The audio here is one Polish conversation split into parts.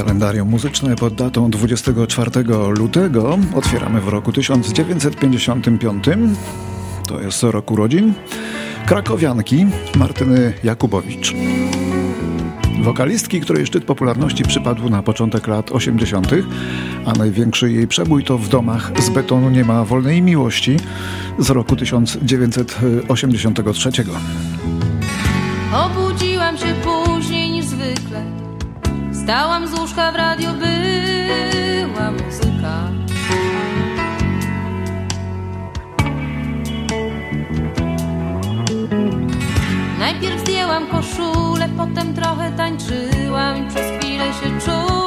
Kalendarium muzyczne pod datą 24 lutego otwieramy w roku 1955. To jest rok urodzin krakowianki Martyny Jakubowicz. Wokalistki, której szczyt popularności przypadł na początek lat 80., a największy jej przebój to w domach z betonu nie ma wolnej miłości z roku 1983. Obudziłam się później niż zwykle. Stałam z łóżka w radio, była muzyka. Najpierw zdjęłam koszulę, potem trochę tańczyłam i przez chwilę się czułam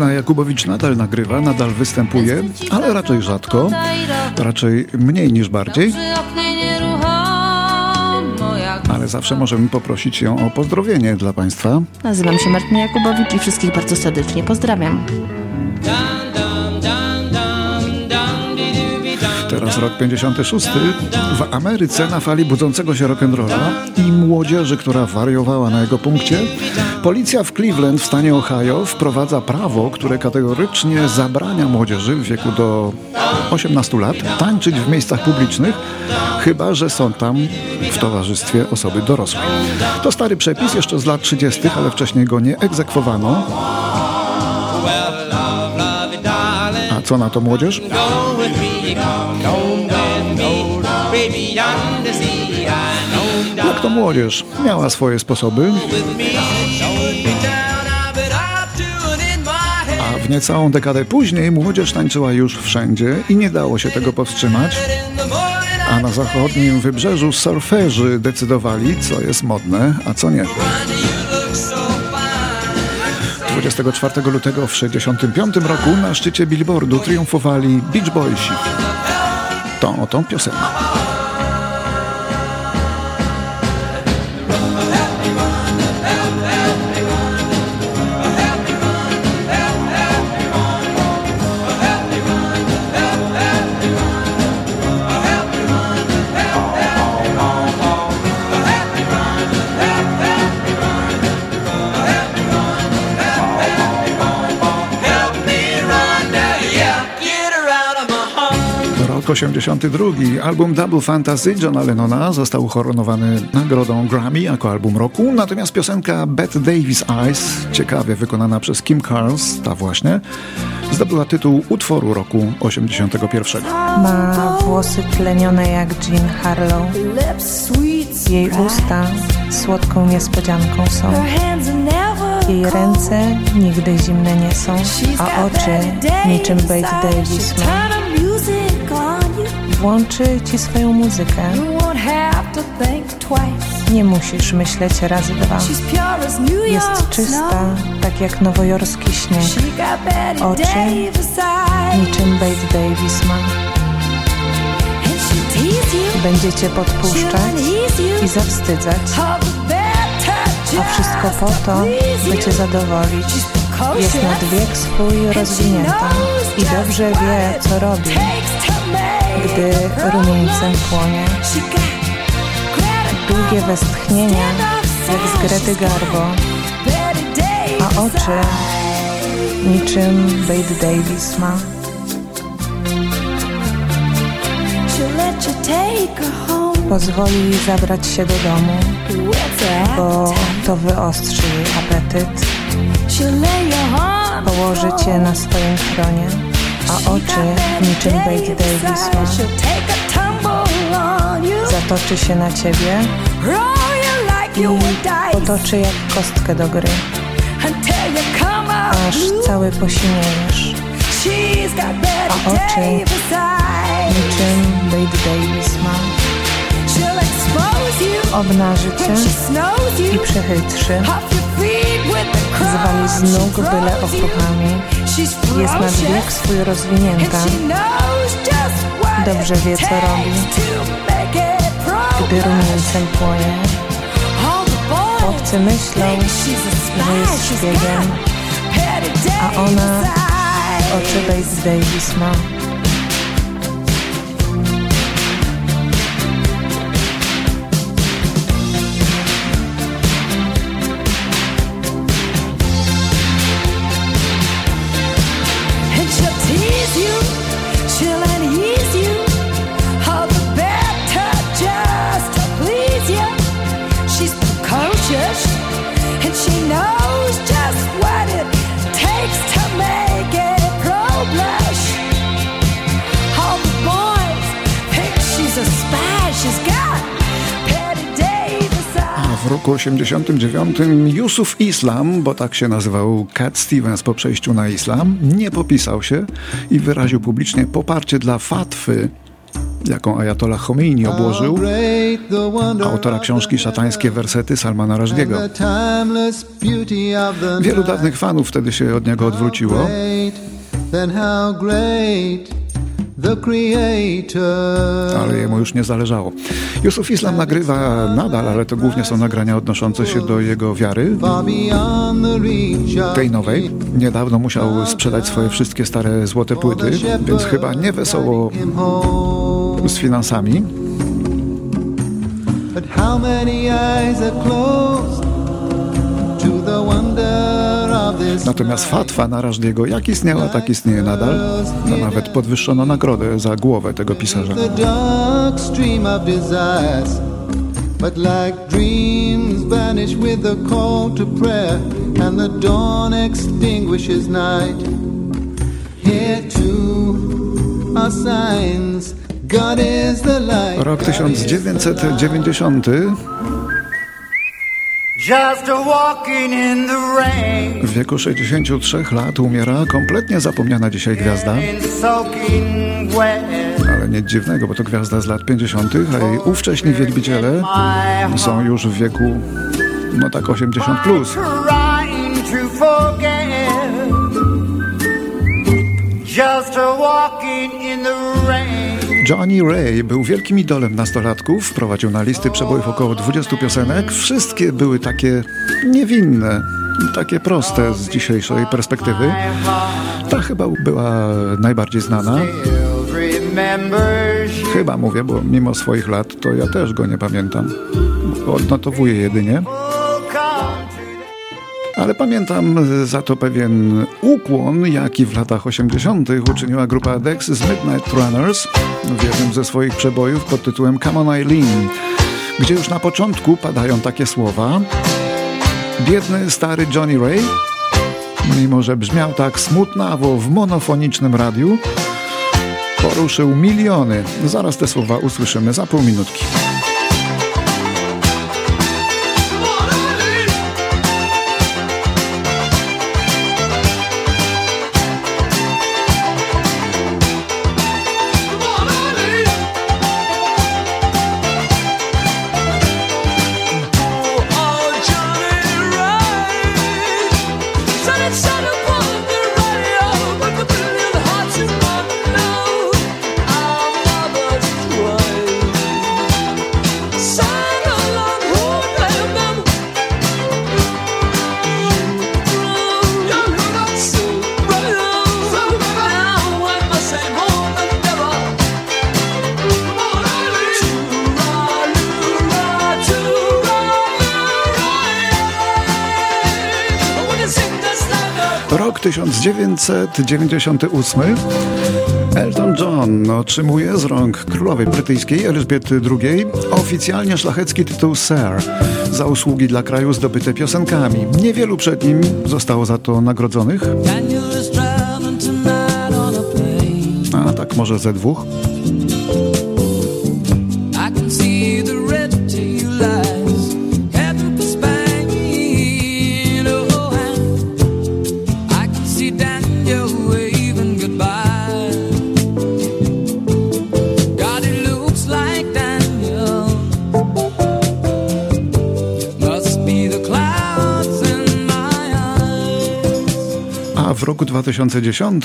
Martyna Jakubowicz nadal nagrywa, nadal występuje, ale raczej rzadko, raczej mniej niż bardziej. Ale zawsze możemy poprosić ją o pozdrowienie dla Państwa. Nazywam się Martyna Jakubowicz i wszystkich bardzo serdecznie pozdrawiam. Teraz rok 56. W Ameryce na fali budzącego się rock'n'rolla i młodzieży, która wariowała na jego punkcie, policja w Cleveland w stanie Ohio wprowadza prawo, które kategorycznie zabrania młodzieży w wieku do 18 lat tańczyć w miejscach publicznych, chyba że są tam w towarzystwie osoby dorosłej. To stary przepis jeszcze z lat 30., ale wcześniej go nie egzekwowano. Co na to młodzież? Jak to młodzież miała swoje sposoby, a w niecałą dekadę później młodzież tańczyła już wszędzie i nie dało się tego powstrzymać. A na zachodnim wybrzeżu surferzy decydowali, co jest modne, a co nie. 24 lutego w 1965 roku na szczycie billboardu triumfowali Beach Boysi. Tą oto piosenką. Rok 82. Album Double Fantasy Johna Lennona został uhoronowany nagrodą Grammy jako album roku, natomiast piosenka Bette Davis Eyes, ciekawie wykonana przez Kim Carls, ta właśnie, zdobyła tytuł utworu roku 81. Ma włosy tlenione jak Jean Harlow. Jej usta słodką niespodzianką są. Jej ręce nigdy zimne nie są, a oczy niczym Bette Davis ma. Włączy ci swoją muzykę. Nie musisz myśleć razy dwa. Jest czysta, tak jak nowojorski śnieg. Oczy niczym Bette Davis ma. Będzie cię podpuszczać i zawstydzać. A wszystko po to, by cię zadowolić. Jest nad wiek swój rozwinięta i dobrze wie, co robi, gdy rumieńcem płonie. Długie westchnienia, jak z Grety Garbo, a oczy niczym Bette Davis ma. Pozwoli zabrać się do domu, bo to wyostrzy jej apetyt. Położy cię na swoim tronie, a oczy niczym Bette Davis ma. Zatoczy się na ciebie i potoczy jak kostkę do gry, aż cały posiniejesz, a oczy niczym Bette Davis ma. Obnaży cię i przechytrzy. zwali z nóg byle okruchami. Jest nad wiek swój rozwinięta. Dobrze wie, co robi, gdy rumieńcem płoje. Chłopcy myślą, że jest szpiegiem, a ona oczy Bates Davis ma. Roku 89 Yusuf Islam, bo tak się nazywał Cat Stevens po przejściu na islam, nie popisał się i wyraził publicznie poparcie dla fatwy, jaką Ayatollah Khomeini obłożył, autora książki Szatańskie wersety Salmana Rushdie'ego. Wielu dawnych fanów wtedy się od niego odwróciło. Ale jemu już nie zależało. Jusuf Islam nagrywa nadal, ale to głównie są nagrania odnoszące się do jego wiary, tej nowej. Niedawno musiał sprzedać swoje wszystkie stare złote płyty, więc chyba nie wesoło z finansami. But how many eyes are closed Natomiast fatwa na Rashdiego jak istniała, tak istnieje nadal. No, nawet podwyższono nagrodę za głowę tego pisarza. But like dreams vanish with the call to prayer, and the dawn extinguishes night. Here too are signs. God is the light. Rok 1990 w wieku 63 lat umiera kompletnie zapomniana dzisiaj gwiazda. Ale nic dziwnego, bo to gwiazda z lat 50., a jej ówcześni wielbiciele są już w wieku, no tak 80 plus. Just walking in the rain. Johnny Ray był wielkim idolem nastolatków, wprowadził na listy przebojów około 20 piosenek. Wszystkie były takie niewinne, takie proste z dzisiejszej perspektywy. Ta chyba była najbardziej znana. Chyba mówię, bo mimo swoich lat to ja też go nie pamiętam. Odnotowuję jedynie. Ale pamiętam za to pewien ukłon, jaki w latach 80. uczyniła grupa Dex z Midnight Runners w jednym ze swoich przebojów pod tytułem Come on Eileen, gdzie już na początku padają takie słowa Biedny stary Johnny Ray, mimo że brzmiał tak smutnawo w monofonicznym radiu, poruszył miliony. Zaraz te słowa usłyszymy za pół minutki. Rok 1998. Elton John otrzymuje z rąk królowej brytyjskiej Elżbiety II oficjalnie szlachecki tytuł Sir za usługi dla kraju zdobyte piosenkami. Niewielu przed nim zostało za to nagrodzonych. A tak może ze dwóch. 2010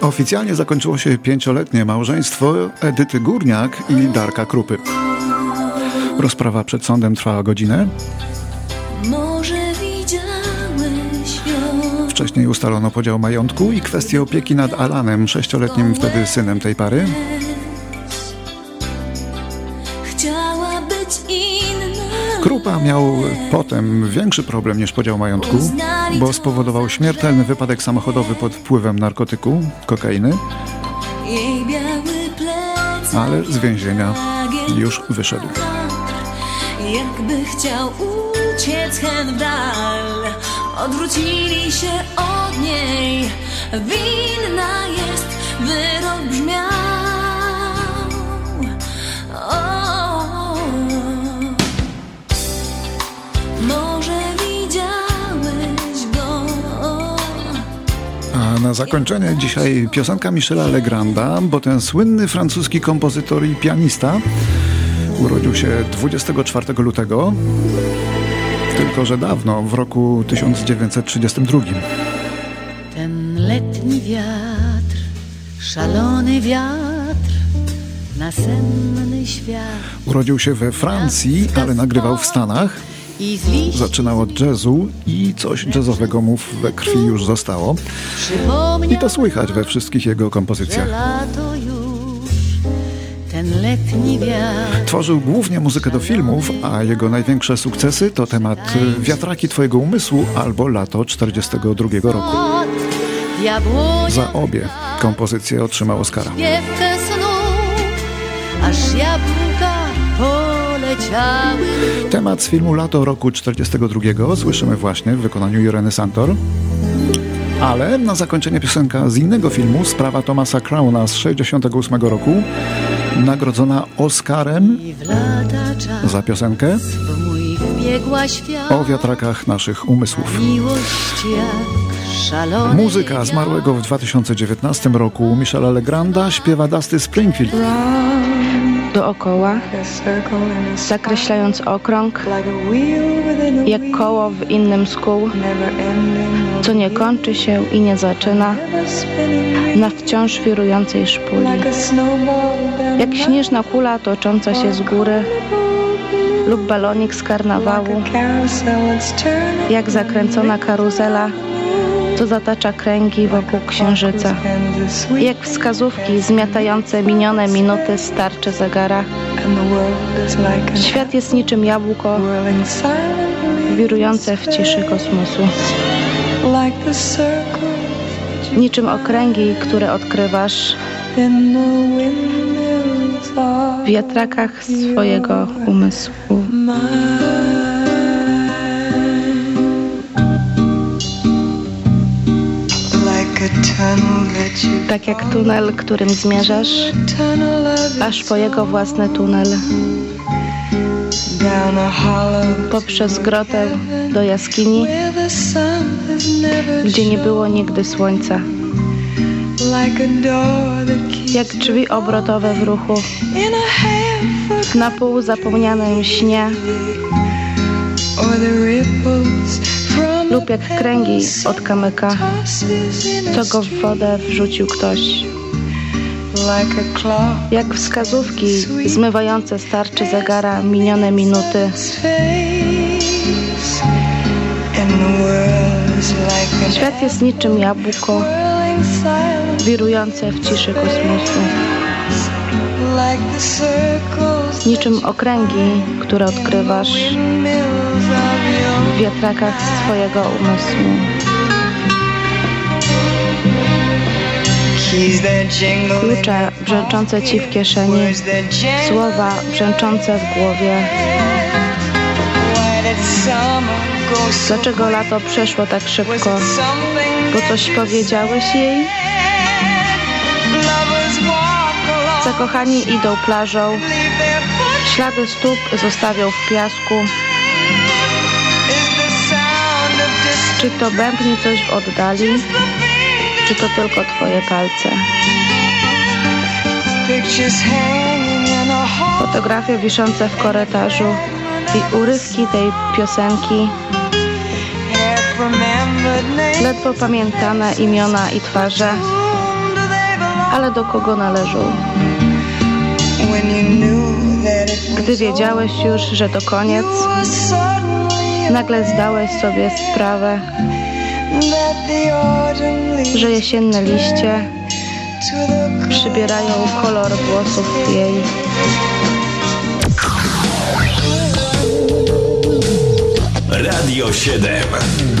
oficjalnie zakończyło się pięcioletnie małżeństwo Edyty Górniak i Darka Krupy. Rozprawa przed sądem trwała godzinę. Wcześniej ustalono podział majątku i kwestię opieki nad Alanem, sześcioletnim wtedy synem tej pary. Krupa miał potem większy problem niż podział majątku, bo spowodował śmiertelny wypadek samochodowy pod wpływem narkotyku, kokainy, ale z więzienia już wyszedł. Jakby chciał uciec hen odwrócili się od niej, winna jest, wyrok brzmiał. Na zakończenie dzisiaj piosenka Michela Legranda, bo ten słynny francuski kompozytor i pianista urodził się 24 lutego, tylko że dawno, w roku 1932. Ten letni wiatr, szalony wiatr, nasenny świat. Urodził się we Francji, ale nagrywał w Stanach. Zaczynał od jazzu i coś jazzowego mu we krwi już zostało. I to słychać we wszystkich jego kompozycjach. Tworzył głównie muzykę do filmów, a jego największe sukcesy to temat Wiatraki Twojego Umysłu albo Lato 42 roku. Za obie kompozycje otrzymał Oscara. Aż jabłka Temat z filmu Lato roku 42 słyszymy właśnie w wykonaniu Ireny Santor. Ale na zakończenie piosenka z innego filmu, sprawa Thomasa Crowna z 68 roku, nagrodzona Oscarem za piosenkę o wiatrakach naszych umysłów. Muzyka zmarłego w 2019 roku Michela Legranda śpiewa Dusty Springfield dookoła, zakreślając okrąg, jak koło w innym z kół, co nie kończy się i nie zaczyna na wciąż wirującej szpuli. Jak śnieżna kula tocząca się z góry lub balonik z karnawału, jak zakręcona karuzela, co zatacza kręgi wokół księżyca. Jak wskazówki zmiatające minione minuty starczy zegara. Świat jest niczym jabłko wirujące w ciszy kosmosu. Niczym okręgi, które odkrywasz w wiatrakach swojego umysłu. Tak jak tunel, którym zmierzasz, aż po jego własny tunel. Poprzez grotę do jaskini, gdzie nie było nigdy słońca. Jak drzwi obrotowe w ruchu, na pół zapomnianym śnie lub jak kręgi od kamyka, co go w wodę wrzucił ktoś. Jak wskazówki zmywające starczy zegara minione minuty. Świat jest niczym jabłko wirujące w ciszy kosmosu. Niczym okręgi, które odkrywasz w wiatrakach swojego umysłu. Klucze brzęczące ci w kieszeni, słowa brzęczące w głowie. Dlaczego lato przeszło tak szybko? Bo coś powiedziałeś jej? Zakochani idą plażą, ślady stóp zostawią w piasku. Czy to bębni coś w oddali, czy to tylko twoje palce? Fotografie wiszące w korytarzu i urywki tej piosenki Ledwo pamiętane imiona i twarze, ale do kogo należą? Gdy wiedziałeś już, że to koniec, nagle zdałeś sobie sprawę, że jesienne liście przybierają kolor włosów jej. Radio 7